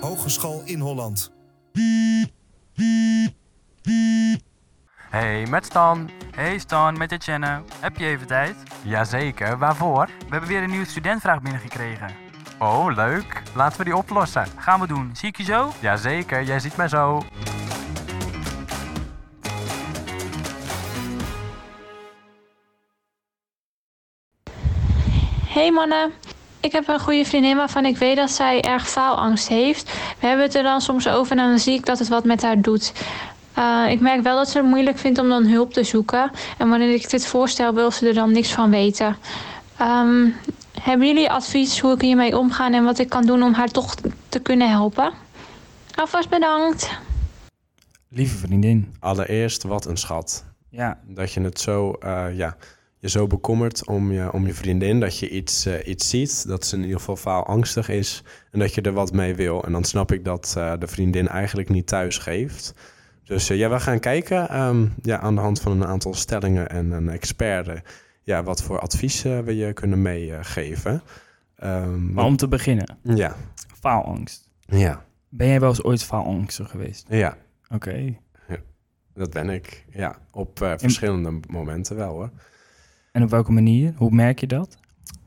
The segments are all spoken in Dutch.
Hogeschool in Holland. Hey, met Stan. Hey Stan, met Etienne. Heb je even tijd? Jazeker, waarvoor? We hebben weer een nieuwe studentvraag binnengekregen. Oh, leuk. Laten we die oplossen. Gaan we doen. Zie ik je zo? Jazeker, jij ziet mij zo. Hey mannen, ik heb een goede vriendin waarvan ik weet dat zij erg faalangst heeft. We hebben het er dan soms over en dan zie ik dat het wat met haar doet. Uh, ik merk wel dat ze het moeilijk vindt om dan hulp te zoeken. En wanneer ik dit voorstel, wil ze er dan niks van weten. Um, hebben jullie advies hoe ik hiermee omga en wat ik kan doen om haar toch te kunnen helpen? Alvast bedankt. Lieve vriendin. Allereerst, wat een schat. Ja. Dat je het zo, uh, ja, je zo bekommert om je, om je vriendin. Dat je iets, uh, iets ziet, dat ze in ieder geval faalangstig is. En dat je er wat mee wil. En dan snap ik dat uh, de vriendin eigenlijk niet thuis geeft. Dus ja, we gaan kijken um, ja, aan de hand van een aantal stellingen en een expert... ja, wat voor adviezen we je kunnen meegeven. Um, maar om te beginnen. Ja. Faalangst. Ja. Ben jij wel eens ooit faalangstig geweest? Ja. Oké. Okay. Ja, dat ben ik. Ja, op uh, verschillende in... momenten wel hoor. En op welke manier? Hoe merk je dat?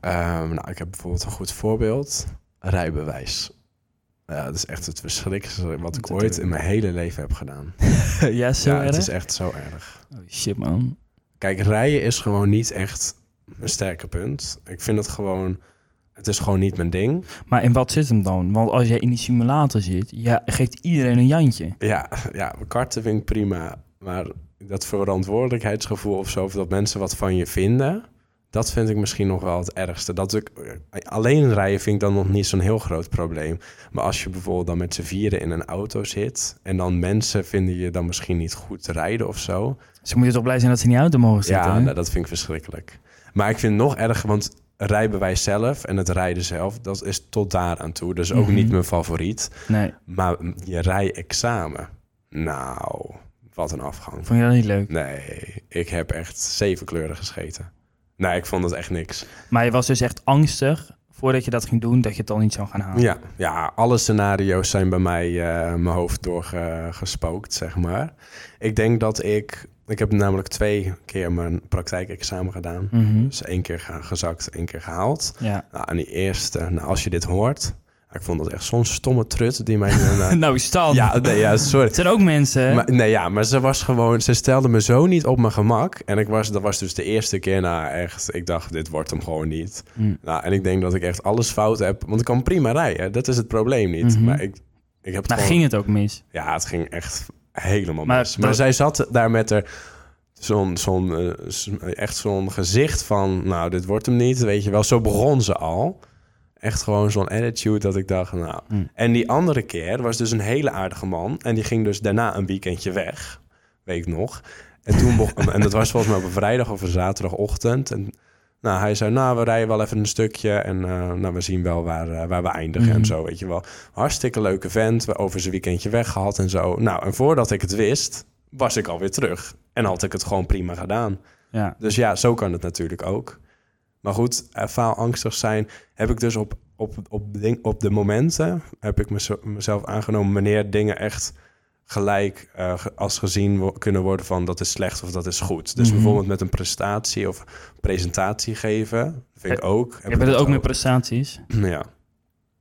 Um, nou, ik heb bijvoorbeeld een goed voorbeeld. Rijbewijs. Ja, dat is echt het verschrikkelijkste wat ik ooit in mijn hele leven heb gedaan. ja, zo ja, erg? het is echt zo erg. Oh, shit, man. Kijk, rijden is gewoon niet echt een sterke punt. Ik vind het gewoon... Het is gewoon niet mijn ding. Maar in wat zit hem dan? Want als jij in die simulator zit, ja, geeft iedereen een jantje. Ja, ja karten vind ik prima. Maar dat verantwoordelijkheidsgevoel of zo... of dat mensen wat van je vinden... Dat vind ik misschien nog wel het ergste. Dat ik, alleen rijden vind ik dan nog niet zo'n heel groot probleem. Maar als je bijvoorbeeld dan met z'n vieren in een auto zit... en dan mensen vinden je dan misschien niet goed rijden of zo... Ze moeten toch blij zijn dat ze in die auto mogen zitten? Ja, nou, dat vind ik verschrikkelijk. Maar ik vind het nog erger, want rijbewijs zelf en het rijden zelf... dat is tot daar aan toe. Dus ook mm -hmm. niet mijn favoriet. Nee. Maar je rijexamen, nou, wat een afgang. Vond je dat niet leuk? Nee, ik heb echt zeven kleuren gescheten. Nee, ik vond het echt niks. Maar je was dus echt angstig voordat je dat ging doen, dat je het dan niet zou gaan halen? Ja, ja alle scenario's zijn bij mij uh, mijn hoofd doorgespookt, zeg maar. Ik denk dat ik... Ik heb namelijk twee keer mijn praktijkexamen gedaan. Mhm. Mm -hmm. Dus één keer gezakt, één keer gehaald. Ja. Nou, en die eerste, nou, als je dit hoort... Ik vond dat echt zo'n stomme trut die mij... Uh, nou, Stan. Ja, nee, ja, sorry. Het zijn ook mensen. Maar, nee, ja, maar ze was gewoon... Ze stelde me zo niet op mijn gemak. En ik was, dat was dus de eerste keer na echt... Ik dacht, dit wordt hem gewoon niet. Mm. Nou, en ik denk dat ik echt alles fout heb. Want ik kan prima rijden. Dat is het probleem niet. Mm -hmm. Maar ik, ik heb het nou, gewoon... ging het ook mis? Ja, het ging echt helemaal Maar mis. Maar dat- zij zat daar met haar... Zo'n, zo'n, eh, echt zo'n gezicht van, nou, dit wordt hem niet, weet je wel. Zo begon ze al. Echt gewoon zo'n attitude dat ik dacht, nou... Hmm. En die andere keer was dus een hele aardige man. En die ging dus daarna een weekendje weg, weet ik nog. En, toen en dat was volgens mij op een vrijdag of een zaterdagochtend. En nou, hij zei, nou, we rijden wel even een stukje. En eh, nou, we zien wel waar, eh, waar we eindigen en zo, weet je wel. Hartstikke leuke vent, we over zijn weekendje weg gehad en zo. Nou, en voordat ik het wist, was ik alweer terug. En had ik het gewoon prima gedaan. Ja. Dus ja, zo kan het natuurlijk ook. Maar goed, eh, faalangstig zijn heb ik dus op, op, op, ding, op de momenten... heb ik mezelf aangenomen wanneer dingen echt gelijk eh, als gezien wo- kunnen worden van dat is slecht of dat is goed. Dus Mhm. bijvoorbeeld met een prestatie of presentatie geven, vind ik ook. Heb Je ik bent het dat ook met prestaties? Ja.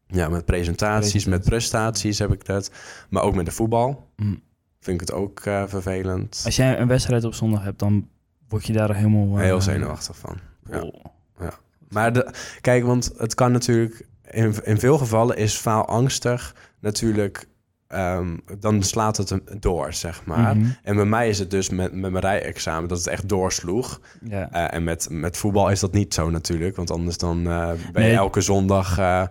Ja, met presentaties, met prestaties heb ik dat. Maar ook met de voetbal Mm. vind ik het ook eh, vervelend. Als jij een wedstrijd op zondag hebt, dan word je daar helemaal... Heel zenuwachtig van. Ja. oh. Ja. Maar de, kijk, want het kan natuurlijk... In, in veel gevallen is faalangstig natuurlijk... ehm, dan slaat het hem door, zeg maar. Mhm. En bij mij is het dus met, met mijn rijexamen dat het echt doorsloeg. Ja. Eh, en met, met voetbal is dat niet zo natuurlijk. Want anders dan eh, ben je elke zondag... eh,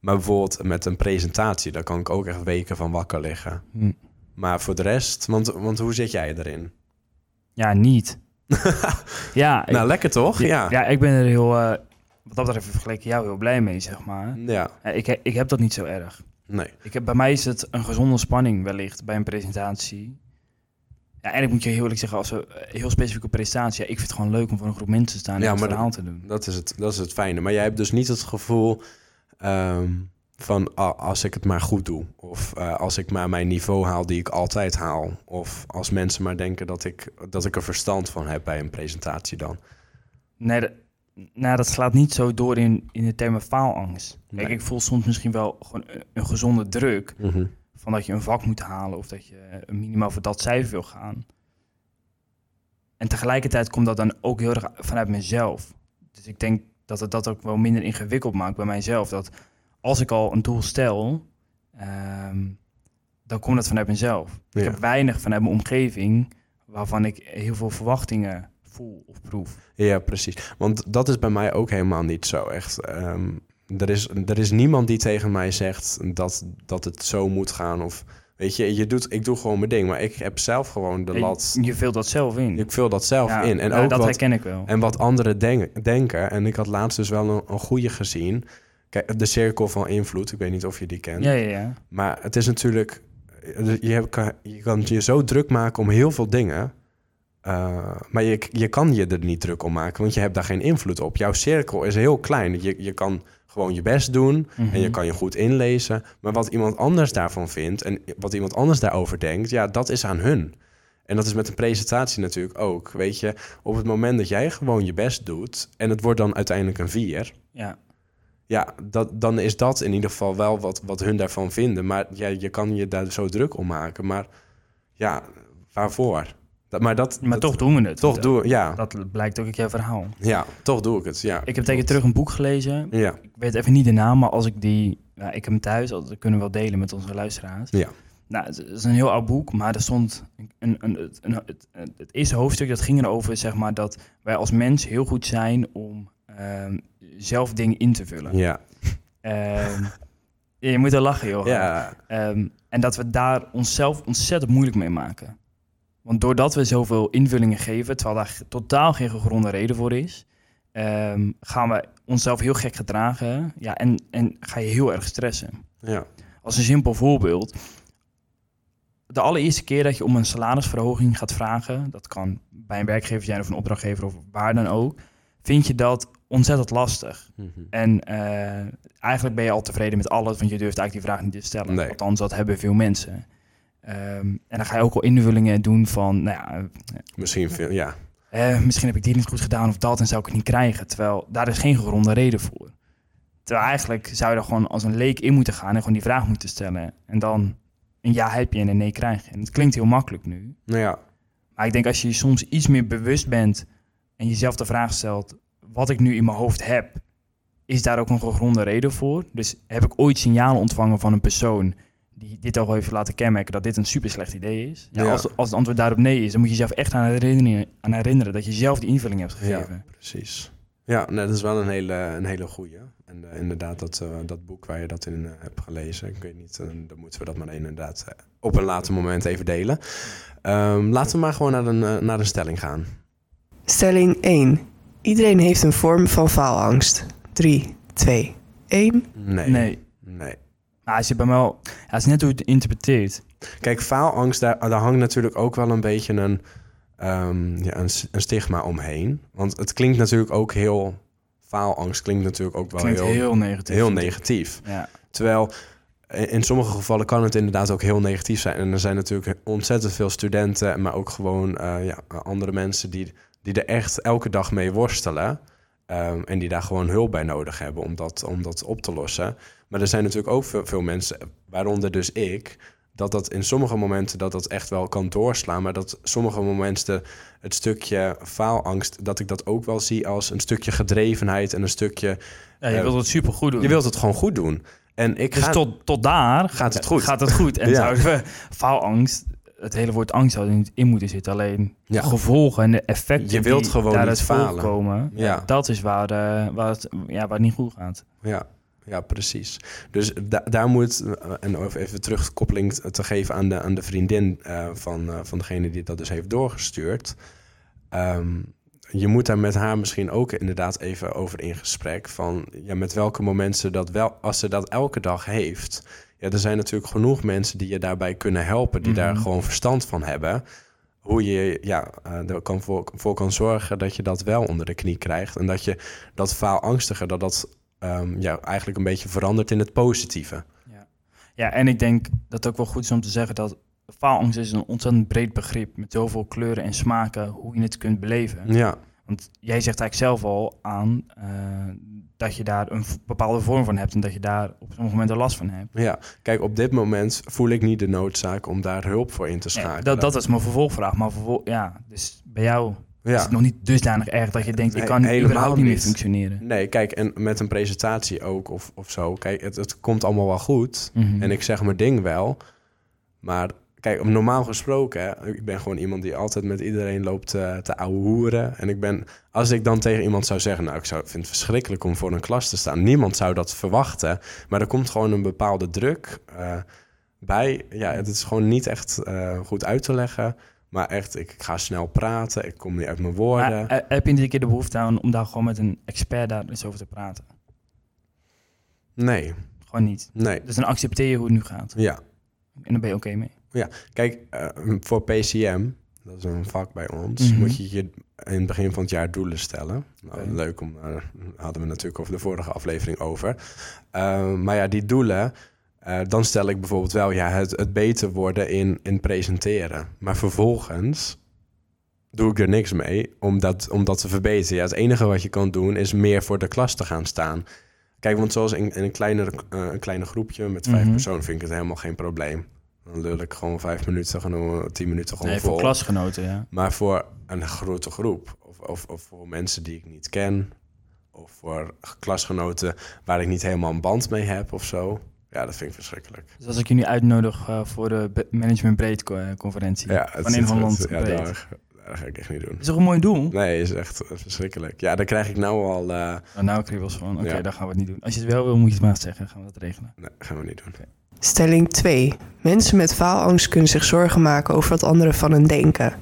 maar bijvoorbeeld met een presentatie... daar kan ik ook echt weken van wakker liggen. Hm. Maar voor de rest... Want, want hoe zit jij erin? Ja, niet. ja, ik, nou, lekker toch? Ja. ja, ik ben er heel... wat dat betreft vergeleken jou heel blij mee, zeg maar. Ja. Ik, ik heb dat niet zo erg. Nee. Ik heb, bij mij is het een gezonde spanning wellicht bij een presentatie. Ja, en ik moet je heel eerlijk zeggen, als we eh, heel specifieke presentatie... Ja, ik vind het gewoon leuk om voor een groep mensen te staan en Ja, een verhaal dat- te doen. Dat is, het, dat is het fijne. Maar jij hebt dus niet het gevoel... ehm, van ah, als ik het maar goed doe. Of eh, als ik maar mijn niveau haal die ik altijd haal. Of als mensen maar denken dat ik, dat ik er verstand van heb bij een presentatie dan. Nee, nou, dat slaat niet zo door in, in de termen faalangst. Kijk, ik voel soms misschien wel gewoon een, gezonde druk... Mhm. van dat je een vak moet halen... of dat je een minimaal voor dat cijfer wil gaan. En tegelijkertijd komt dat dan ook heel erg vanuit mezelf. Dus ik denk dat het dat ook wel minder ingewikkeld maakt bij mijzelf. Dat als ik al een doel stel... ehm, dan komt dat vanuit mezelf. Ja. Ik heb weinig vanuit mijn omgeving... waarvan ik heel veel verwachtingen voel of proef. Ja, precies. Want dat is bij mij ook helemaal niet zo echt. Ehm, er, is, er is niemand die tegen mij zegt dat, dat het zo moet gaan. Of weet je, je doet, ik doe gewoon mijn ding. Maar ik heb zelf gewoon de Je- lat. Je vult dat zelf in. Ik vul dat zelf Ja, in. En nou, ook dat wat, herken ik wel. En wat anderen denk- denken. En ik had laatst dus wel een, een goede gezien. Kijk, de cirkel van invloed. Ik weet niet of je die kent. Ja, ja, ja. Maar het is natuurlijk... Je, hebt, je kan je zo druk maken om heel veel dingen. Eh, maar je, je kan je er niet druk om maken, want je hebt daar geen invloed op. Jouw cirkel is heel klein. Je, je kan gewoon je best doen en je Mhm. kan je goed inlezen. Maar wat iemand anders daarvan vindt en wat iemand anders daarover denkt... ja, dat is aan hun. En dat is met een presentatie natuurlijk ook. Weet je, op het moment dat jij gewoon je best doet... en het wordt dan uiteindelijk een vier... Ja. Ja, dat, dan is dat in ieder geval wel wat, wat hun daarvan vinden. Maar ja, je kan je daar zo druk om maken. Maar ja, waarvoor? Dat, maar dat, Maar dat- toch doen we het. toch Dat- doe ja, Dat blijkt ook uit jouw verhaal. ja, toch doe ik het. Ja, Ik heb tegen terug een boek gelezen. Ja, Ik weet even niet de naam, maar als ik die... Nou, ik heb hem thuis, dat kunnen we wel delen met onze luisteraars. Ja. Nou, het is een heel oud boek, maar er stond... Een, een, een, het, het eerste hoofdstuk, dat ging erover, zeg maar, dat wij als mens heel goed zijn om ehm, zelf dingen in te vullen. ja, Ehm, je moet er lachen, joh. ja, Ehm, en dat we daar onszelf ontzettend moeilijk mee maken. Want doordat we zoveel invullingen geven, terwijl daar totaal geen gegronde reden voor is, ehm, gaan we onszelf heel gek gedragen ja, en, en ga je heel erg stressen. ja, Als een simpel voorbeeld. De allereerste keer dat je om een salarisverhoging gaat vragen, dat kan bij een werkgever zijn of een opdrachtgever of waar dan ook, vind je dat ontzettend lastig. Mhm. En eh, eigenlijk ben je al tevreden met alles, want je durft eigenlijk die vraag niet te stellen. Nee. Althans, dat hebben veel mensen. Ehm, en dan ga je ook al invullingen doen van, nou ja, Misschien veel, ja, eh, misschien heb ik dit niet goed gedaan of dat en zou ik het niet krijgen. Terwijl daar is geen gegronde reden voor. Terwijl eigenlijk zou je er gewoon als een leek in moeten gaan en gewoon die vraag moeten stellen. En dan een ja heb je en een nee krijg je. En het klinkt heel makkelijk nu. nou ja, Maar ik denk als je soms iets meer bewust bent en jezelf de vraag stelt, wat ik nu in mijn hoofd heb, is daar ook een gegronde reden voor? Dus heb ik ooit signalen ontvangen van een persoon die dit al heeft laten kenmerken dat dit een super slecht idee is? Ja, Ja. Als, als het antwoord daarop nee is, dan moet je jezelf echt aan herinneren, aan herinneren dat je zelf die invulling hebt gegeven. ja, precies. Ja, nee, dat is wel een hele, een hele goeie. En eh, inderdaad, dat, eh, dat boek waar je dat in eh, hebt gelezen, ik weet niet, dan moeten we dat maar inderdaad op een later moment even delen. Ehm, laten we maar gewoon naar een, eh, naar een stelling gaan. Stelling 1. Iedereen heeft een vorm van faalangst. 3, 2, 1. Nee. Nee. Nee. Maar als je bij mij wel, ja, is net hoe je het interpreteert. Kijk, faalangst, daar, daar hangt natuurlijk ook wel een beetje een, ehm, ja, een, stigma omheen. Want het klinkt natuurlijk ook heel... Faalangst klinkt natuurlijk ook wel Klinkt heel, heel negatief. heel negatief. Ja. Terwijl in in sommige gevallen kan het inderdaad ook heel negatief zijn. En er zijn natuurlijk ontzettend veel studenten, maar ook gewoon eh, ja, andere mensen die, die er echt elke dag mee worstelen. Ehm, en die daar gewoon hulp bij nodig hebben om dat, om dat op te lossen. Maar er zijn natuurlijk ook veel, veel mensen, waaronder dus ik, dat dat in sommige momenten dat dat echt wel kan doorslaan. Maar dat sommige momenten het stukje faalangst, dat ik dat ook wel zie als een stukje gedrevenheid en een stukje. Ja, je Eh, wilt het super goed doen. Je wilt het gewoon goed doen. En ik Dus ga, tot, tot daar Gaat het goed? Gaat het goed. En Ja. zouden we faalangst, het hele woord angst zou er niet in moeten zitten. Alleen Ja. de gevolgen en de effecten Je wilt die gewoon daaruit falen. voortkomen, Ja. dat is waar, eh, waar, het, ja, waar het niet goed gaat. Ja, ja precies. Dus da- daar moet, eh, en even- even terugkoppeling te geven aan de, aan de vriendin eh, van, eh, van degene die dat dus heeft doorgestuurd. Ehm, je moet daar met haar misschien ook inderdaad even over in gesprek. Van ja, met welke momenten ze dat wel, als ze dat elke dag heeft. Ja, er zijn natuurlijk genoeg mensen die je daarbij kunnen helpen, die daar Mhm. gewoon verstand van hebben. Hoe je ja, er kan voor, voor kan zorgen dat je dat wel onder de knie krijgt. En dat je dat faalangstige, dat dat ehm, ja, eigenlijk een beetje verandert in het positieve. Ja, en ik denk dat het ook wel goed is om te zeggen dat faalangst is een ontzettend breed begrip met zoveel kleuren en smaken hoe je het kunt beleven. Ja, Want jij zegt eigenlijk zelf al aan eh, dat je daar een bepaalde vorm van hebt en dat je daar op sommige momenten last van hebt. ja. Kijk, op dit moment voel ik niet de noodzaak om daar hulp voor in te Ja, schakelen. dat, dat is mijn vervolgvraag. Maar vervol ja, dus bij jou is ja. het nog niet dusdanig erg dat je denkt, ik kan helemaal überhaupt niet meer functioneren. Nee, kijk, en met een presentatie ook of, of zo. Kijk, het, het komt allemaal wel goed. Mhm. En ik zeg mijn ding wel. Maar kijk, normaal gesproken, hè, ik ben gewoon iemand die altijd met iedereen loopt eh, te ouwe hoeren. En ik ben, als ik dan tegen iemand zou zeggen, nou, ik zou, vind het verschrikkelijk om voor een klas te staan. Niemand zou dat verwachten. Maar er komt gewoon een bepaalde druk eh, bij. Ja, het is gewoon niet echt eh, goed uit te leggen. Maar echt, ik ga snel praten, ik kom niet uit mijn woorden. Maar, eh, heb je niet een keer de behoefte aan om daar gewoon met een expert daar eens over te praten? nee, Gewoon niet. nee, Dus dan accepteer je hoe het nu gaat. ja. En dan ben je oké mee. Kijk, eh, voor PCM, dat is een vak bij ons, Mhm. moet je je in het begin van het jaar doelen stellen. Nou. Leuk om, daar hadden we natuurlijk over de vorige aflevering over. Eh, maar ja, die doelen, eh, dan stel ik bijvoorbeeld wel ja, het, het beter worden in, in presenteren. Maar vervolgens doe ik er niks mee om dat, om dat te verbeteren. Ja, het enige wat je kan doen is meer voor de klas te gaan staan. Kijk, want zoals in, in een, kleinere, eh, een kleine groepje met vijf Mhm. personen vind ik het helemaal geen probleem. Dan lul ik gewoon vijf minuten, gewoon tien minuten gewoon Nee, vol. voor klasgenoten, ja. Maar voor een grote groep, of, of, of voor mensen die ik niet ken, of voor klasgenoten waar ik niet helemaal een band mee heb of zo, ja, dat vind ik verschrikkelijk. Dus als ik je nu uitnodig eh, voor de Management Breed eh, conferentie Ja, van een zit van land ja, daar ga ik echt niet doen. Dat is toch een mooi doel? Nee, is echt verschrikkelijk. Ja, daar krijg ik nou al. eh, Oh, nou, kriebels van, oké, Ja. dan gaan we het niet doen. Als je het wel wil, moet je het maar zeggen. Gaan we dat regelen. nee, gaan we niet doen. Stelling 2. Mensen met faalangst kunnen zich zorgen maken over wat anderen van hen denken.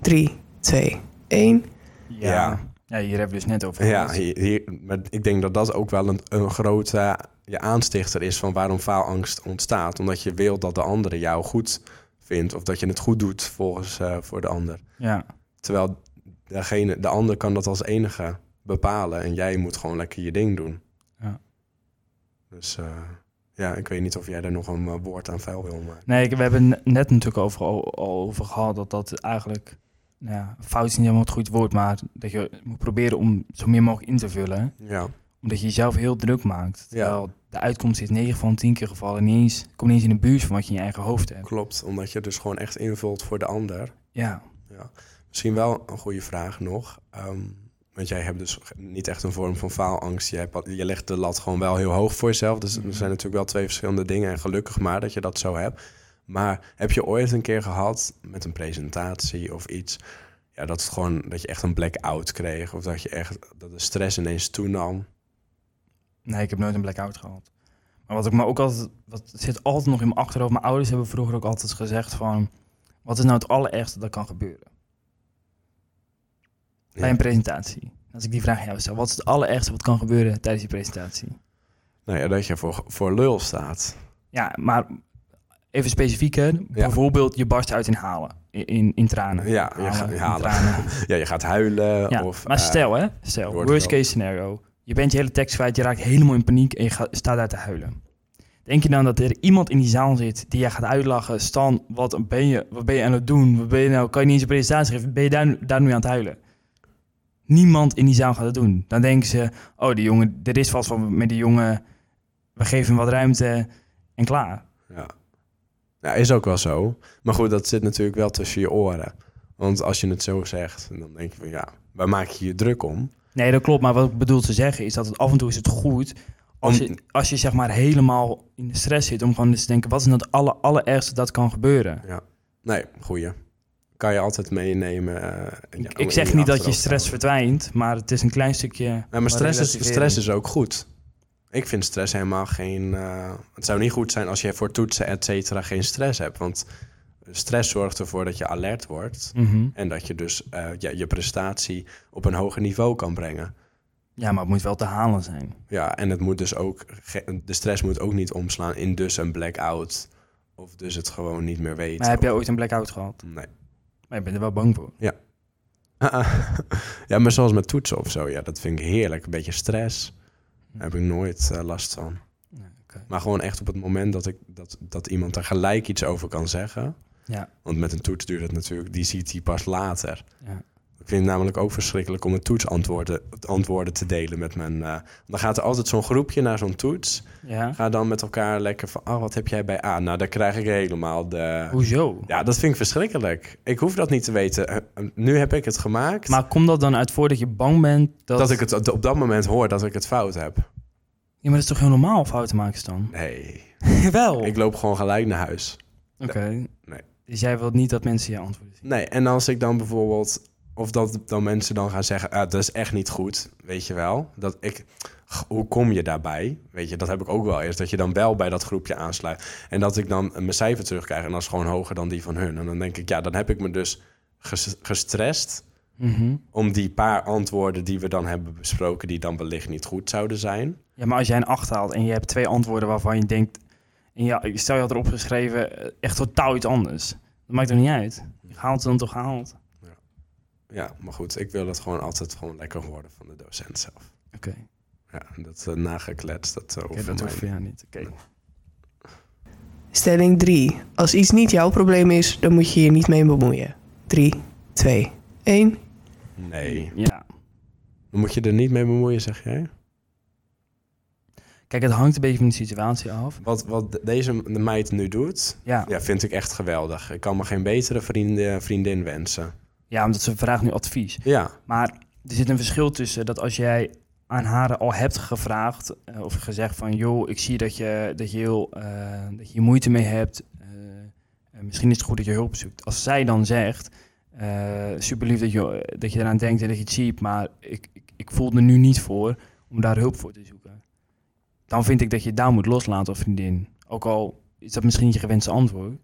3, 2, 1. Ja. Ja. hier hebben we dus net over Ja, hier, maar ik denk dat dat ook wel een, een grote ja, aanstichter is van waarom faalangst ontstaat. Omdat je wil dat de andere jou goed vindt of dat je het goed doet volgens eh, voor de ander. Ja. Terwijl degene, de ander kan dat als enige bepalen en jij moet gewoon lekker je ding doen. Ja. Dus eh, ja, ik weet niet of jij er nog een eh, woord aan vuil wil maken. Nee, we hebben het net natuurlijk over, al, al over gehad dat dat eigenlijk... Nou ja, fout is niet helemaal het goede woord, maar dat je moet proberen om zo meer mogelijk in te vullen. Ja, Omdat je jezelf heel druk maakt. Terwijl de uitkomst is 9 van 10 keer gevallen niet eens, komt niet eens in de buurt van wat je in je eigen hoofd hebt. klopt. Omdat je dus gewoon echt invult voor de ander. Ja, Misschien wel een goede vraag nog. Ehm, want jij hebt dus niet echt een vorm van faalangst. Je, hebt, je legt de lat gewoon wel heel hoog voor jezelf. Dus er zijn natuurlijk wel twee verschillende dingen. En gelukkig maar dat je dat zo hebt. Maar heb je ooit een keer gehad met een presentatie of iets... Ja, dat, het gewoon, dat je echt een blackout kreeg? Of dat je echt dat de stress ineens toenam? Nee, ik heb nooit een blackout gehad. Maar wat ik me ook altijd, wat zit altijd nog in mijn achterhoofd. Mijn ouders hebben vroeger ook altijd gezegd van, wat is nou het allerergste dat kan gebeuren bij een presentatie? Als ik die vraag aan jou stel, wat is het allerergste wat kan gebeuren tijdens die presentatie? Nou ja, dat je voor, voor lul staat. Ja, maar even specifieker, bijvoorbeeld je barst uit in halen, in, in, tranen. Ja, je gaat halen. tranen. Ja, je gaat huilen. Ja, of, maar eh, stel hè, stel, worst case scenario. Je bent je hele tekst kwijt, je raakt helemaal in paniek en je staat daar te huilen. Denk je dan dat er iemand in die zaal zit die je gaat uitlachen? Stan, wat ben je, wat ben je aan het doen? Wat ben je nou, kan je niet eens een presentatie geven? Ben je daar, nu aan het huilen? Niemand in die zaal gaat het doen. Dan denken ze, oh die jongen, er is vast van met die jongen. We geven hem wat ruimte en klaar. Ja. ja, is ook wel zo. Maar goed, dat zit natuurlijk wel tussen je oren. Want als je het zo zegt, dan denk je van ja, waar maak je je druk om? Nee, dat klopt. Maar wat ik bedoel te zeggen is dat het af en toe is het goed als je, als je zeg maar helemaal in de stress zit om gewoon eens te denken, wat is nou het aller, allerergste dat kan gebeuren? Nee, goeie. Kan je altijd meenemen. eh, in je- ik, zeg niet dat je stress verdwijnt, maar het is een klein stukje. Maar stress is, stress is ook goed. Ik vind stress helemaal geen... eh, het zou niet goed zijn als je voor toetsen, et cetera, geen stress hebt. Want stress zorgt ervoor dat je alert wordt. Mhm. En dat je dus eh, ja, je prestatie op een hoger niveau kan brengen. Ja, maar het moet wel te halen zijn. Ja, en het moet dus ook, de stress moet ook niet omslaan in dus een blackout. Of dus het gewoon niet meer weten. Maar heb jij ooit een blackout gehad? Nee. Maar je bent er wel bang voor. Ah. ja, maar zoals met toetsen of zo, ja, dat vind ik heerlijk. Een beetje stress. Daar heb ik nooit eh, last van. Nee, oké. Maar gewoon echt op het moment dat, ik, dat, dat iemand er gelijk iets over kan zeggen. Ja. Want met een toets duurt het natuurlijk, die ziet hij pas later. Ja. Ik vind het namelijk ook verschrikkelijk om een toetsantwoorden antwoorden te delen met mijn... eh, dan gaat er altijd zo'n groepje naar zo'n toets. Ja. Ga dan met elkaar lekker van, oh, wat heb jij bij A? Nou, dan krijg ik helemaal de... Hoezo? Ja, dat vind ik verschrikkelijk. Ik hoef dat niet te weten. Eh, eh, Nu heb ik het gemaakt. Maar komt dat dan uit voor dat je bang bent dat... dat... ik het op dat moment hoor dat ik het fout heb. Ja, maar dat is toch heel normaal fouten maken dan? Nee, Wel. ik loop gewoon gelijk naar huis. Oké. Nee. Dus jij wilt niet dat mensen je antwoorden zien? Nee, en als ik dan bijvoorbeeld... Of dat dan mensen dan gaan zeggen, ah, dat is echt niet goed, weet je wel. Dat ik, hoe kom je daarbij? Weet je, dat heb ik ook wel eerst. Dat je dan wel bij dat groepje aansluit. En dat ik dan mijn cijfer terugkrijg en dat is gewoon hoger dan die van hun. En dan denk ik, ja, dan heb ik me dus ges- gestrest Mhm. om die paar antwoorden die we dan hebben besproken, die dan wellicht niet goed zouden zijn. Ja, maar als jij een 8 haalt en je hebt twee antwoorden waarvan je denkt... En ja, stel je had erop geschreven eh, echt totaal iets anders. Dat maakt er niet uit. Je haalt het dan toch gehaald. Ja, maar goed, ik wil het gewoon altijd gewoon lekker horen van de docent zelf. Oké, Ja, en dat uh, nagekletst, dat uh, Oké, hoeft dat hoeft mij voor jou niet. Oké. Stelling 3. Als iets niet jouw probleem is, dan moet je je niet mee bemoeien. 3, 2, 1. Nee. Ja. Dan moet je er niet mee bemoeien, zeg jij? Kijk, het hangt een beetje van de situatie af. Wat, wat deze meid nu doet, Ja, ja, vind ik echt geweldig. Ik kan me geen betere vriendin, vriendin wensen. ja omdat ze vraagt nu advies. Ja, Maar er zit een verschil tussen dat als jij aan haar al hebt gevraagd eh, of gezegd van joh, ik zie dat je, dat je, heel, eh, dat je moeite mee hebt. eh, misschien is het goed dat je hulp zoekt. Als zij dan zegt, super lief dat je, dat je eraan denkt en dat je het ziet, maar ik, ik, ik voel er nu niet voor om daar hulp voor te zoeken. Dan vind ik dat je het daar moet loslaten als vriendin. Ook al is dat misschien niet je gewenste antwoord.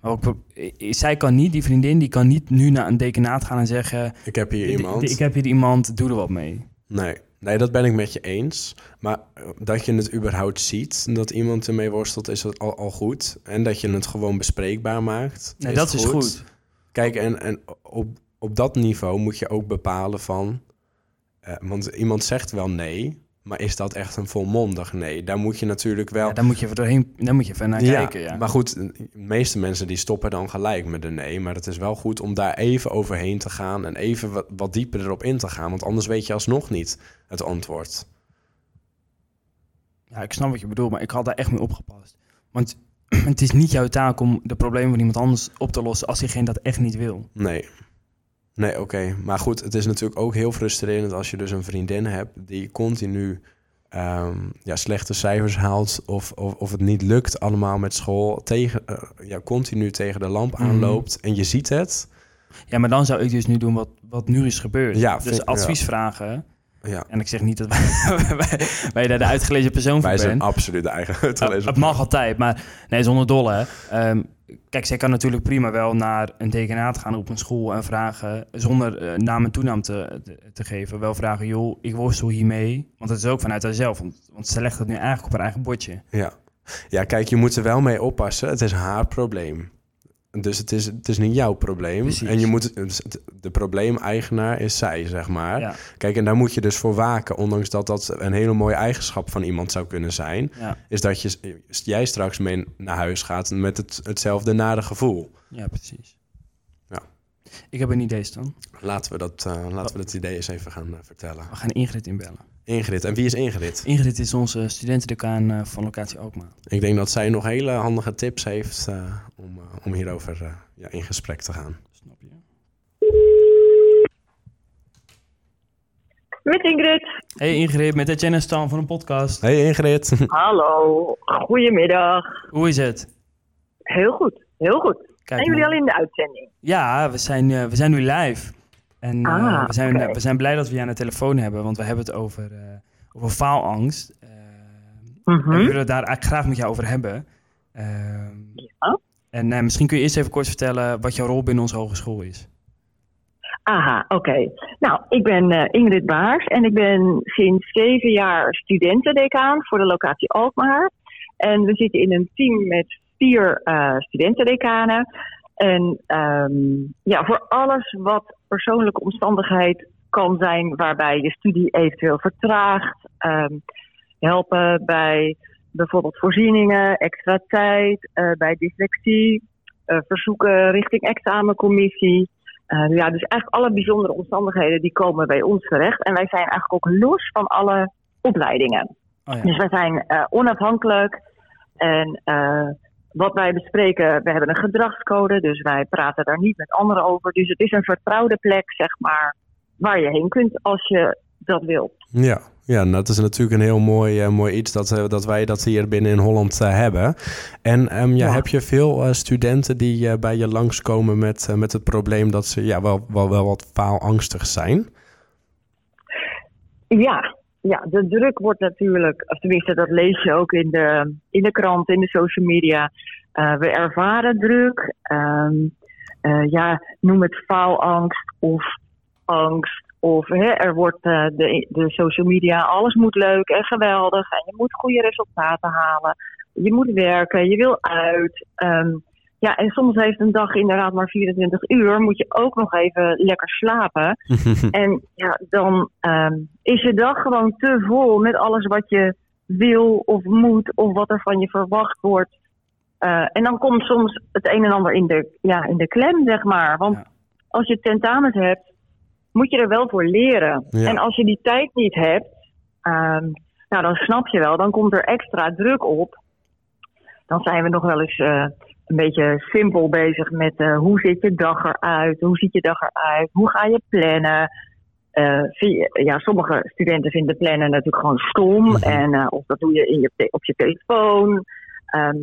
Maar ook, eh, zij kan niet, die vriendin, die kan niet nu naar een dekenaat gaan en zeggen... ik heb hier iemand. Ik heb hier iemand, doe er wat mee. Nee. nee, dat ben ik met je eens. Maar eh, dat je het überhaupt ziet, dat iemand ermee worstelt, is al, al goed. En dat je het gewoon bespreekbaar maakt. Nee, dat is goed. Kijk, en, en op, op dat niveau moet je ook bepalen van... eh, want iemand zegt wel nee, maar is dat echt een volmondig nee? Daar moet je natuurlijk wel... Ja, daar moet je even doorheen, daar moet je even naar kijken. Ja. Maar goed, de meeste mensen die stoppen dan gelijk met een nee. Maar het is wel goed om daar even overheen te gaan en even wat, wat dieper erop in te gaan. Want anders weet je alsnog niet het antwoord. ja, ik snap wat je bedoelt, maar ik had daar echt mee opgepast. Want het is niet jouw taak om de problemen van iemand anders op te lossen als diegene dat echt niet wil. Nee. Nee, oké. Maar goed, het is natuurlijk ook heel frustrerend als je dus een vriendin hebt die continu ehm, ja, slechte cijfers haalt of, of, of het niet lukt allemaal met school, tegen, eh, ja, continu tegen de lamp Mhm. aanloopt en je ziet het. Ja, maar dan zou ik dus nu doen wat, wat nu is gebeurd. Ja, vind- dus advies vragen. Ja, En ik zeg niet dat wij, wij, wij daar de uitgelezen persoon voor wij zijn zijn. absoluut de eigen uitgelezen het mag altijd, maar nee, zonder dolle. Ehm, kijk, zij kan natuurlijk prima wel naar een dekenaat gaan op een school en vragen, zonder eh, naam en toenaam te, te, te geven, wel vragen, joh, ik worstel hiermee. Want het is ook vanuit haarzelf, want, want ze legt het nu eigenlijk op haar eigen bordje. Ja. ja, kijk, je moet er wel mee oppassen. Het is haar probleem. Dus het is, het is niet jouw probleem. Precies. En je moet, de probleemeigenaar is zij, zeg maar. Ja, Kijk, en daar moet je dus voor waken. Ondanks dat dat een hele mooie eigenschap van iemand zou kunnen zijn. ja, Is dat je, jij straks mee naar huis gaat met het, hetzelfde nare gevoel. ja, precies. Ja. Ik heb een idee, Stan. Laten we dat, eh, laten we dat idee eens even gaan eh, vertellen. We gaan Ingrid inbellen. Ingrid. En wie is Ingrid? Ingrid is onze studentendecaan eh, van locatie Alkmaar. Ik denk dat zij nog hele handige tips heeft eh, om, eh, om hierover eh, ja, in gesprek te gaan. Snap je? Met Ingrid. Hey Ingrid, met Etienne en Stan van een podcast. Hey Ingrid. Hallo, goedemiddag. Hoe is het? Heel goed, heel goed. Kijk, Zijn jullie al in de uitzending? Ja, we zijn, we zijn nu live. En eh, Ah, we, zijn, we zijn blij dat we je aan de telefoon hebben, want we hebben het over, eh, over faalangst. Eh, En we willen het daar eigenlijk graag met jou over hebben. Ja. En eh, misschien kun je eerst even kort vertellen wat jouw rol binnen onze hogeschool is. Aha, oké. Nou, ik ben eh, Ingrid Baars en ik ben sinds zeven jaar studentendecaan voor de locatie Alkmaar. En we zitten in een team met vier eh studentendecanen. En ehm, ja, voor alles wat persoonlijke omstandigheid kan zijn waarbij je studie eventueel vertraagt, ehm, helpen bij bijvoorbeeld voorzieningen, extra tijd, eh, bij dyslexie, eh, verzoeken richting examencommissie. Eh, ja, dus eigenlijk alle bijzondere omstandigheden die komen bij ons terecht. En wij zijn eigenlijk ook los van alle opleidingen. Oh ja. Dus wij zijn onafhankelijk. En wat wij bespreken, we hebben een gedragscode, dus wij praten daar niet met anderen over. Dus het is een vertrouwde plek, zeg maar, waar je heen kunt als je dat wilt. Ja, ja dat is natuurlijk een heel mooi, eh, mooi iets dat, eh, dat wij dat hier binnen in Holland eh, hebben. En ehm, ja, Ja. heb je veel studenten die bij je langskomen met, met het probleem dat ze ja, wel, wel, wel wat faalangstig zijn? Ja, ja, de druk wordt natuurlijk, of tenminste dat lees je ook in de, in de krant, in de social media. Eh, we ervaren druk. Ehm, eh, ja, noem het faalangst of angst. Of er wordt eh, de, de social media, alles moet leuk en geweldig. En je moet goede resultaten halen. Je moet werken, je wil uit. Ehm, ja, en soms heeft een dag inderdaad maar 24 uur. Moet je ook nog even lekker slapen. En ja, dan ehm, is je dag gewoon te vol met alles wat je wil of moet of wat er van je verwacht wordt. Eh, en dan komt soms het een en ander in de, ja, in de klem, zeg maar. Want Ja. als je tentamens hebt, moet je er wel voor leren. Ja. En als je die tijd niet hebt, ehm, nou dan snap je wel, dan komt er extra druk op. Dan zijn we nog wel eens eh, een beetje simpel bezig met eh, hoe ziet je dag eruit, hoe ziet je dag eruit, hoe ga je plannen. Eh, ja, sommige studenten vinden plannen natuurlijk gewoon stom. Mhm. En eh, of dat doe je, in je op je telefoon. Ehm,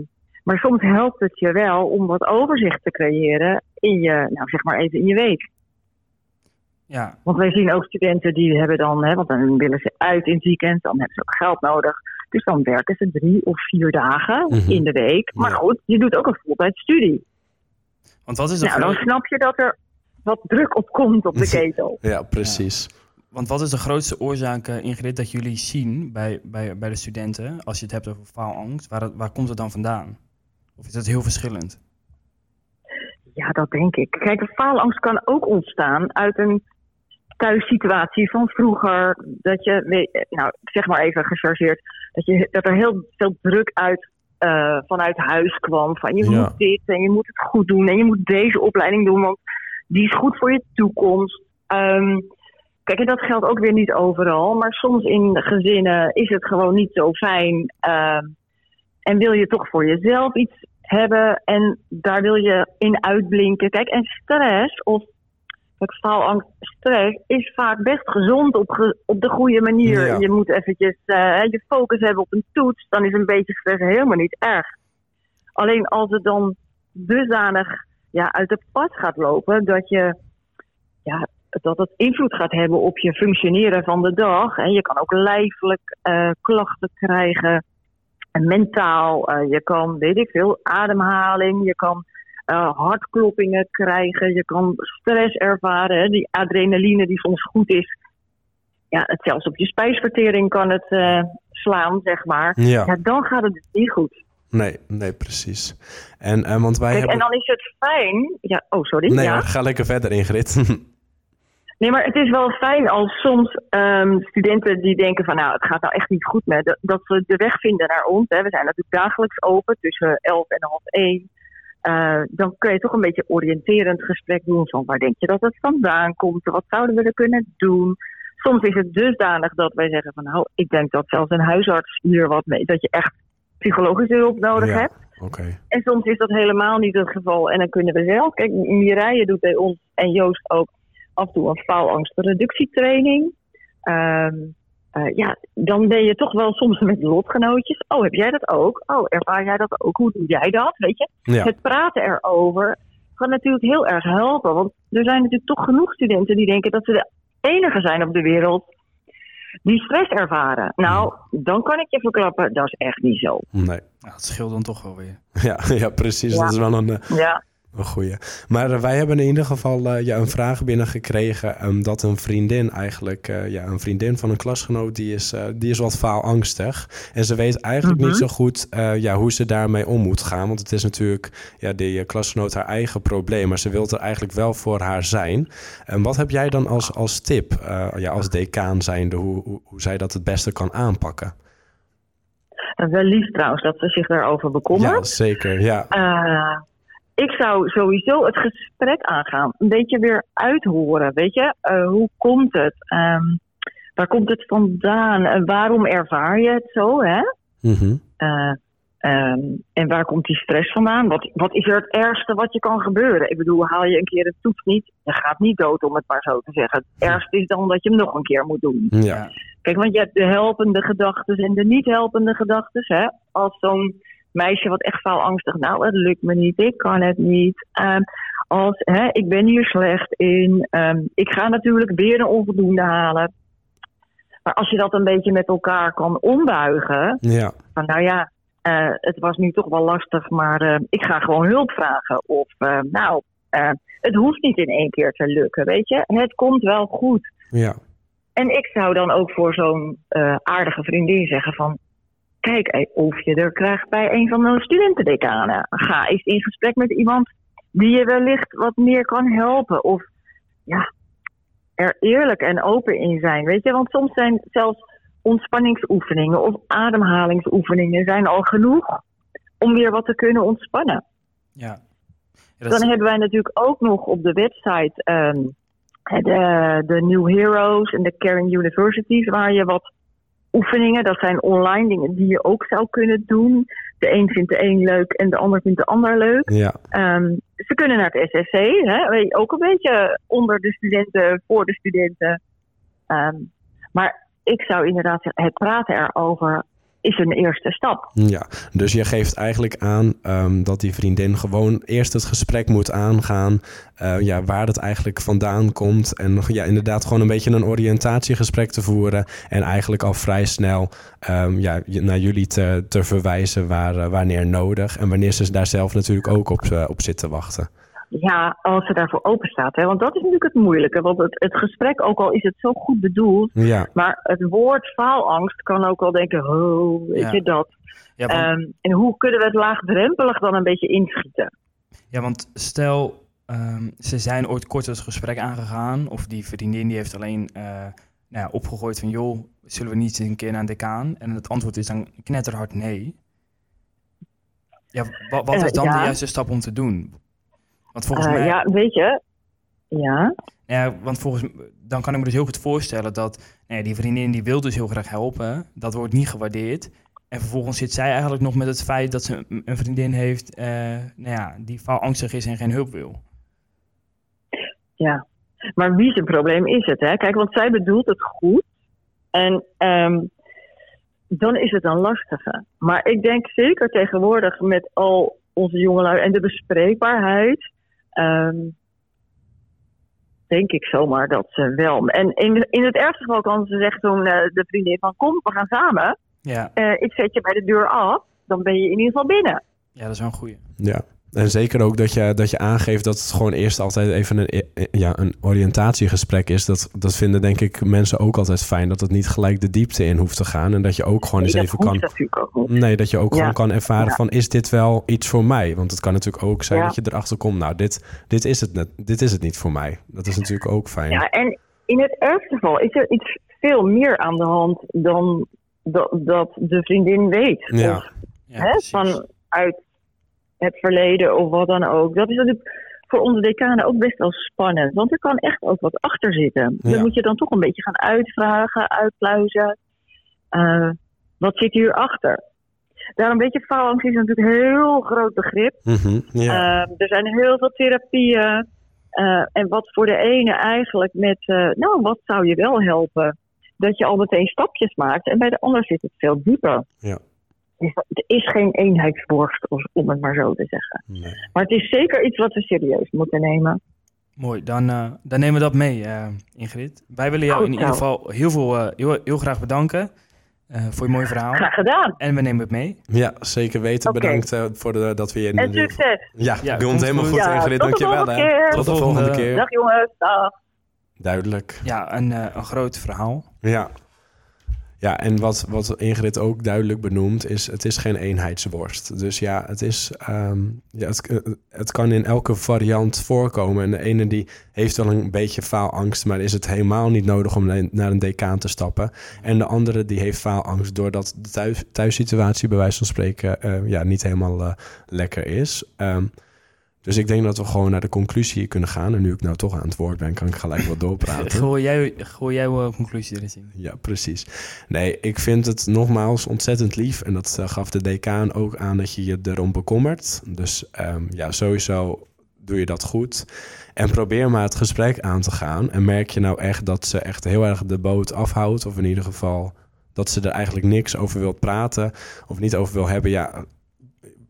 maar soms helpt het je wel om wat overzicht te creëren in je, nou zeg maar even in je week. Ja, Want wij zien ook studenten die hebben dan, hè, want dan willen ze uit in het weekend, dan hebben ze ook geld nodig. Dus dan werken ze drie of vier dagen Mhm. in de week. Maar Ja. goed, je doet ook een voltijdstudie. want wat is de, Nou, dan snap je dat er wat druk op komt op de ketel. ja, precies. want wat is de grootste oorzaak, eh, Ingrid, dat jullie zien bij, bij, bij de studenten, als je het hebt over faalangst? Waar, het- waar komt het dan vandaan? Of is het heel verschillend? Ja, dat denk ik. Kijk, een faalangst kan ook ontstaan uit een thuissituatie van vroeger. Dat je, nou, zeg maar even gechargeerd, dat, je, dat er heel veel druk uit, eh, vanuit huis kwam. Van je Ja. moet dit en je moet het goed doen en je moet deze opleiding doen, want die is goed voor je toekomst. Ehm, kijk, en dat geldt ook weer niet overal, maar soms in gezinnen is het gewoon niet zo fijn. ehm, en wil je toch voor jezelf iets hebben en daar wil je in uitblinken. Kijk, en stress of kijk, faalangst, stress is vaak best gezond op, ge- op de goede manier. Ja. Je moet eventjes eh, je focus hebben op een toets, dan is een beetje stress helemaal niet erg. Alleen als het dan dusdanig ja, uit de pad gaat lopen dat je ja, dat het invloed gaat hebben op je functioneren van de dag. En je kan ook lijfelijk eh, klachten krijgen. En mentaal, eh, je kan, weet ik veel, ademhaling, je kan eh, hartkloppingen krijgen, je kan stress ervaren, hè, die adrenaline die soms goed is. Ja, het zelfs op je spijsvertering kan het eh, slaan, zeg maar. Ja, Ja, dan gaat het dus niet goed. nee, nee, precies. En, eh, want wij Kijk, hebben... en dan is het fijn. Ja, oh, sorry. Nee, ja. ga lekker verder, Ingrid. Nee, maar het is wel fijn als soms ehm, studenten die denken van nou, het gaat nou echt niet goed met, dat, dat ze de weg vinden naar ons. Hè. We zijn natuurlijk dagelijks open tussen 11 en half 1. Eh, dan kun je toch een beetje oriënterend gesprek doen van waar denk je dat het vandaan komt, wat zouden we er kunnen doen. Soms is het dusdanig dat wij zeggen van nou, ik denk dat zelfs een huisarts hier wat mee, dat je echt psychologische hulp nodig Ja. hebt. Oké. En soms is dat helemaal niet het geval. En dan kunnen we zelf. Kijk, Mireille doet bij ons en Joost ook af en toe een faalangstreductietraining. Ehm eh, ja, dan ben je toch wel soms met lotgenootjes. Oh, heb jij dat ook? Oh, ervaar jij dat ook? Hoe doe jij dat? Weet je? Ja. Het praten erover kan natuurlijk heel erg helpen. Want er zijn natuurlijk toch genoeg studenten die denken dat ze de enige zijn op de wereld die stress ervaren. Nou, dan kan ik je verklappen, dat is echt niet zo. Nee. Nou, het scheelt dan toch wel weer. Ja, ja precies. Ja. Dat is wel een, eh, Ja. Een goeie. Maar eh, wij hebben in ieder geval eh, ja, een vraag binnengekregen... ehm, dat een vriendin eigenlijk... eh, ja, een vriendin van een klasgenoot... die is, die is wat faalangstig. En ze weet eigenlijk Mhm. niet zo goed... ja, hoe ze daarmee om moet gaan. Want het is natuurlijk... ja, die klasgenoot haar eigen probleem... maar ze wil er eigenlijk wel voor haar zijn. En wat heb jij dan als, als tip... ja, als decaan zijnde... Hoe, hoe, hoe zij dat het beste kan aanpakken? Wel lief trouwens dat ze zich daarover Ja, bekommert. zeker. Ja. Ik zou sowieso het gesprek aangaan. Een beetje weer uithoren. Weet je, Eh, hoe komt het? Ehm, waar komt het vandaan? En waarom ervaar je het zo? Hè? Mhm. Eh, ehm, en waar komt die stress vandaan? Wat, wat is er het ergste wat je kan gebeuren? Ik bedoel, haal je een keer de toets niet, je gaat niet dood om het maar zo te zeggen. Het ergste is dan dat je hem nog een keer moet doen. Ja. Kijk, want je hebt de helpende gedachten en de niet helpende gedachten. Als zo'n meisje wat echt faalangstig, nou, het lukt me niet, ik kan het niet. Ehm, als, hè, ik ben hier slecht in, ehm, ik ga natuurlijk weer een onvoldoende halen. Maar als je dat een beetje met elkaar kan ombuigen, Ja. van nou ja, eh, het was nu toch wel lastig, maar eh, ik ga gewoon hulp vragen. Of eh, nou, het hoeft niet in één keer te lukken, weet je. Het komt wel goed. Ja. En ik zou dan ook voor zo'n aardige vriendin zeggen van... Kijk, eh, of je er krijgt bij een van de studentendecanen. Ga eens in gesprek met iemand die je wellicht wat meer kan helpen. Of ja, er eerlijk en open in zijn. Weet je, want soms zijn zelfs ontspanningsoefeningen of ademhalingsoefeningen zijn al genoeg om weer wat te kunnen ontspannen. Ja. Ja, dat is- Dan hebben wij natuurlijk ook nog op de website ehm, de, de New Heroes en de Caring Universities, waar je wat oefeningen, dat zijn online dingen die je ook zou kunnen doen. De een vindt de een leuk en de ander vindt de ander leuk. Ja. Ehm, ze kunnen naar het SSC, hè, ook een beetje onder de studenten, voor de studenten. Ehm, maar ik zou inderdaad het praten erover is een eerste stap. Ja, dus je geeft eigenlijk aan ehm, dat die vriendin gewoon eerst het gesprek moet aangaan. eh, ja, waar het eigenlijk vandaan komt. En ja, inderdaad gewoon een beetje een oriëntatiegesprek te voeren. En eigenlijk al vrij snel ehm, ja, naar jullie te, te verwijzen waar, eh, wanneer nodig. En wanneer ze daar zelf natuurlijk ook op, eh, op zit te wachten. Ja, als ze daarvoor open staat. Hè? Want dat is natuurlijk het moeilijke. Want het, het gesprek, ook al is het zo goed bedoeld, Ja, maar het woord faalangst kan ook al denken, oh, weet Ja. je dat. ja, want, Ehm, en hoe kunnen we het laagdrempelig dan een beetje inschieten? ja, want stel, ehm, ze zijn ooit kort het gesprek aangegaan. Of die vriendin die heeft alleen eh, nou ja, opgegooid van... joh, zullen we niet eens een keer naar een decaan? En het antwoord is dan knetterhard nee. Ja, wa- wat, Eh, is dan ja. de juiste stap om te doen? Want volgens Eh, mij... Ja, weet je. Ja, Ja, want volgens dan kan ik me dus heel goed voorstellen dat nou ja, die vriendin die wil dus heel graag helpen. Dat wordt niet gewaardeerd. En vervolgens zit zij eigenlijk nog met het feit dat ze een- vriendin heeft eh, nou ja, die faalangstig is en geen hulp wil. ja. Maar wie zijn probleem is het, hè? Kijk, want zij bedoelt het goed. En ehm, dan is het een lastige. Maar ik denk zeker tegenwoordig met al onze jongelui en de bespreekbaarheid... ehm, denk ik zomaar dat ze wel... En in, in het ergste geval kan ze zeggen toen eh, de vriendin van... kom, we gaan samen. Ja, Eh, ik zet je bij de deur af. Dan ben je in ieder geval binnen. ja dat is wel een goeie. ja. En zeker ook dat je, dat je aangeeft dat het gewoon eerst altijd even een, ja, een oriëntatiegesprek is. Dat, dat vinden denk ik mensen ook altijd fijn. Dat het niet gelijk de diepte in hoeft te gaan. En dat je ook gewoon eens even kan... Nee, dat je ook Ja. gewoon kan ervaren Ja. van is dit wel iets voor mij? Want het kan natuurlijk ook zijn Ja. dat je erachter komt, nou, dit, dit, is het net, dit is het niet voor mij. Dat is natuurlijk ook fijn. Ja, en in het ergste geval is er iets veel meer aan de hand dan dat, dat de vriendin weet. Ja. Of Ja, hè, precies. vanuit het verleden of wat dan ook. Dat is natuurlijk voor onze decanen ook best wel spannend. Want er kan echt ook wat achter zitten. Ja. Dan moet je dan toch een beetje gaan uitvragen, uitpluizen. Eh, wat zit hierachter? Daarom weet je, faalangst is natuurlijk een heel groot begrip. Mhm, ja. Eh, er zijn heel veel therapieën. Eh, en wat voor de ene eigenlijk met, nou, wat zou je wel helpen? Dat je al meteen stapjes maakt. En bij de ander zit het veel dieper. Ja. Dus het is geen eenheidsworst, of- om het maar zo te zeggen. Nee. Maar het is zeker iets wat we serieus moeten nemen. Mooi, dan, eh, dan nemen we dat mee, eh, Ingrid. Wij willen jou Goed in ieder geval heel, veel, eh, heel, heel graag bedanken eh, voor je mooie verhaal. Graag gedaan. En we nemen het mee. Ja, zeker weten. Bedankt eh, voor de, dat we je... in En succes. Ja, Ja, komt komt helemaal goed. Ja, Ingrid. tot de Dankjewel. volgende hè. keer. Tot de volgende volgende. keer. Dag jongens. Dag. Duidelijk. Ja, een, eh, een groot verhaal. Ja. Ja, en wat, wat Ingrid ook duidelijk benoemt, is het is geen eenheidsworst. Dus ja, het, is, ehm, ja het, eh, het kan in elke variant voorkomen. En de ene die heeft wel een beetje faalangst, maar is het helemaal niet nodig om na- naar een decaan te stappen. En de andere die heeft faalangst doordat de thuis, thuissituatie bij wijze van spreken eh, ja, niet helemaal eh, lekker is. Ehm, dus ik denk dat we gewoon naar de conclusie kunnen gaan. En nu ik nou toch aan het woord ben, kan ik gelijk wat doorpraten. Gooi jij, gooi jij wel conclusie erin zien. Ja, precies. Nee, ik vind het nogmaals ontzettend lief. En dat eh, gaf de decaan ook aan dat je je erom bekommert. Dus ehm, ja, sowieso doe je dat goed. En probeer maar het gesprek aan te gaan. En merk je nou echt dat ze echt heel erg de boot afhoudt. Of in ieder geval dat ze er eigenlijk niks over wil praten. Of niet over wil hebben. Ja,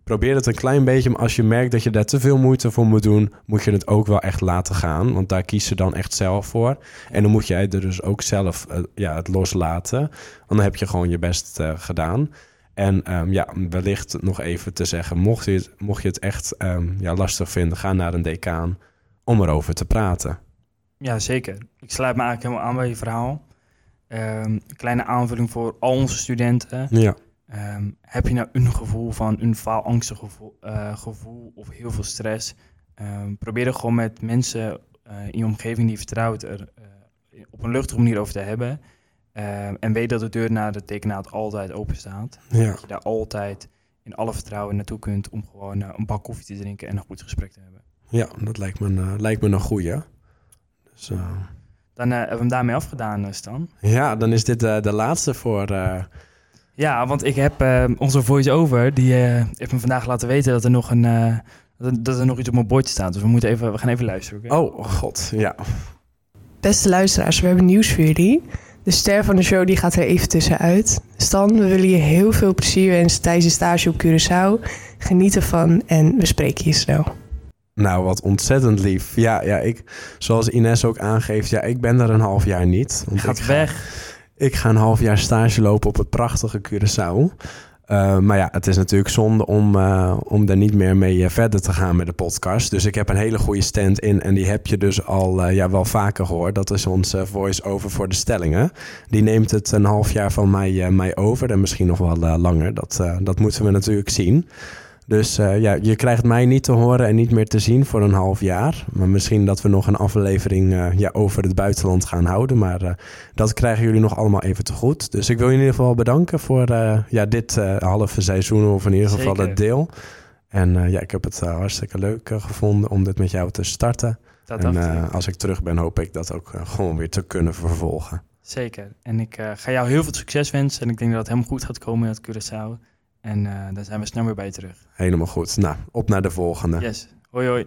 probeer het een klein beetje. Maar als je merkt dat je daar te veel moeite voor moet doen, moet je het ook wel echt laten gaan. Want daar kies ze dan echt zelf voor. En dan moet jij er dus ook zelf eh, ja, het loslaten. Want dan heb je gewoon je best eh, gedaan. En ehm, ja, wellicht nog even te zeggen, mocht je het, mocht je het echt ehm, ja, lastig vinden, ga naar een decaan om erover te praten. Ja, zeker. Ik sluit me eigenlijk helemaal aan bij je verhaal. Een kleine aanvulling voor al onze studenten. Ja, Ehm, heb je nou een gevoel van een faalangstig gevoel, eh, gevoel of heel veel stress? Ehm, probeer er gewoon met mensen eh, in je omgeving die je vertrouwt er eh, op een luchtige manier over te hebben. Ehm, en weet dat de deur naar de tekenaat altijd open staat. ja. Dat je daar altijd in alle vertrouwen naartoe kunt om gewoon een bak koffie te drinken en een goed gesprek te hebben. ja dat lijkt me, een, lijkt me een goeie. Dus, Dan hebben we hem daarmee afgedaan, Stan. ja, dan is dit de laatste voor... Ja, want ik heb eh, onze voice-over, die eh, heeft me vandaag laten weten dat er nog een... eh, dat er- nog iets op mijn bordje staat. Dus we, moeten even, we gaan even luisteren. Oh, god, ja. Beste luisteraars, we hebben nieuws voor jullie. De ster van de show die gaat er even tussenuit. Stan, we willen je heel veel plezier wensen tijdens je stage op Curaçao. Geniet ervan en we spreken je snel. Nou, wat ontzettend lief. Ja, ja, ik, zoals Ines ook aangeeft, ja, ik ben er een half jaar niet. Want gaat ik ga- weg. Ik ga een half jaar stage lopen op het prachtige Curaçao. Eh, maar ja, het is natuurlijk zonde om, eh, om daar niet meer mee eh, verder te gaan met de podcast. Dus ik heb een hele goede stand-in en die heb je dus al ja, wel vaker gehoord. Dat is onze voice-over voor de stellingen. Die neemt het een half jaar van mij, mij over en misschien nog wel langer. Dat, dat moeten we natuurlijk zien. Dus eh, ja, je krijgt mij niet te horen en niet meer te zien voor een half jaar. Maar misschien dat we nog een aflevering eh, ja, over het buitenland gaan houden. Maar eh, dat krijgen jullie nog allemaal even te goed. Dus ik wil je in ieder geval bedanken voor ja, dit halve seizoen, of in ieder geval Zeker. het deel. En ja, ik heb het hartstikke leuk gevonden om dit met jou te starten. Dat en als ik terug ben, hoop ik dat ook gewoon weer te kunnen vervolgen. Zeker. En ik ga jou heel veel succes wensen. En ik denk dat het helemaal goed gaat komen in het Curaçao. En eh, dan zijn we snel weer bij terug. Helemaal goed. Nou, op naar de volgende. Yes. Hoi hoi.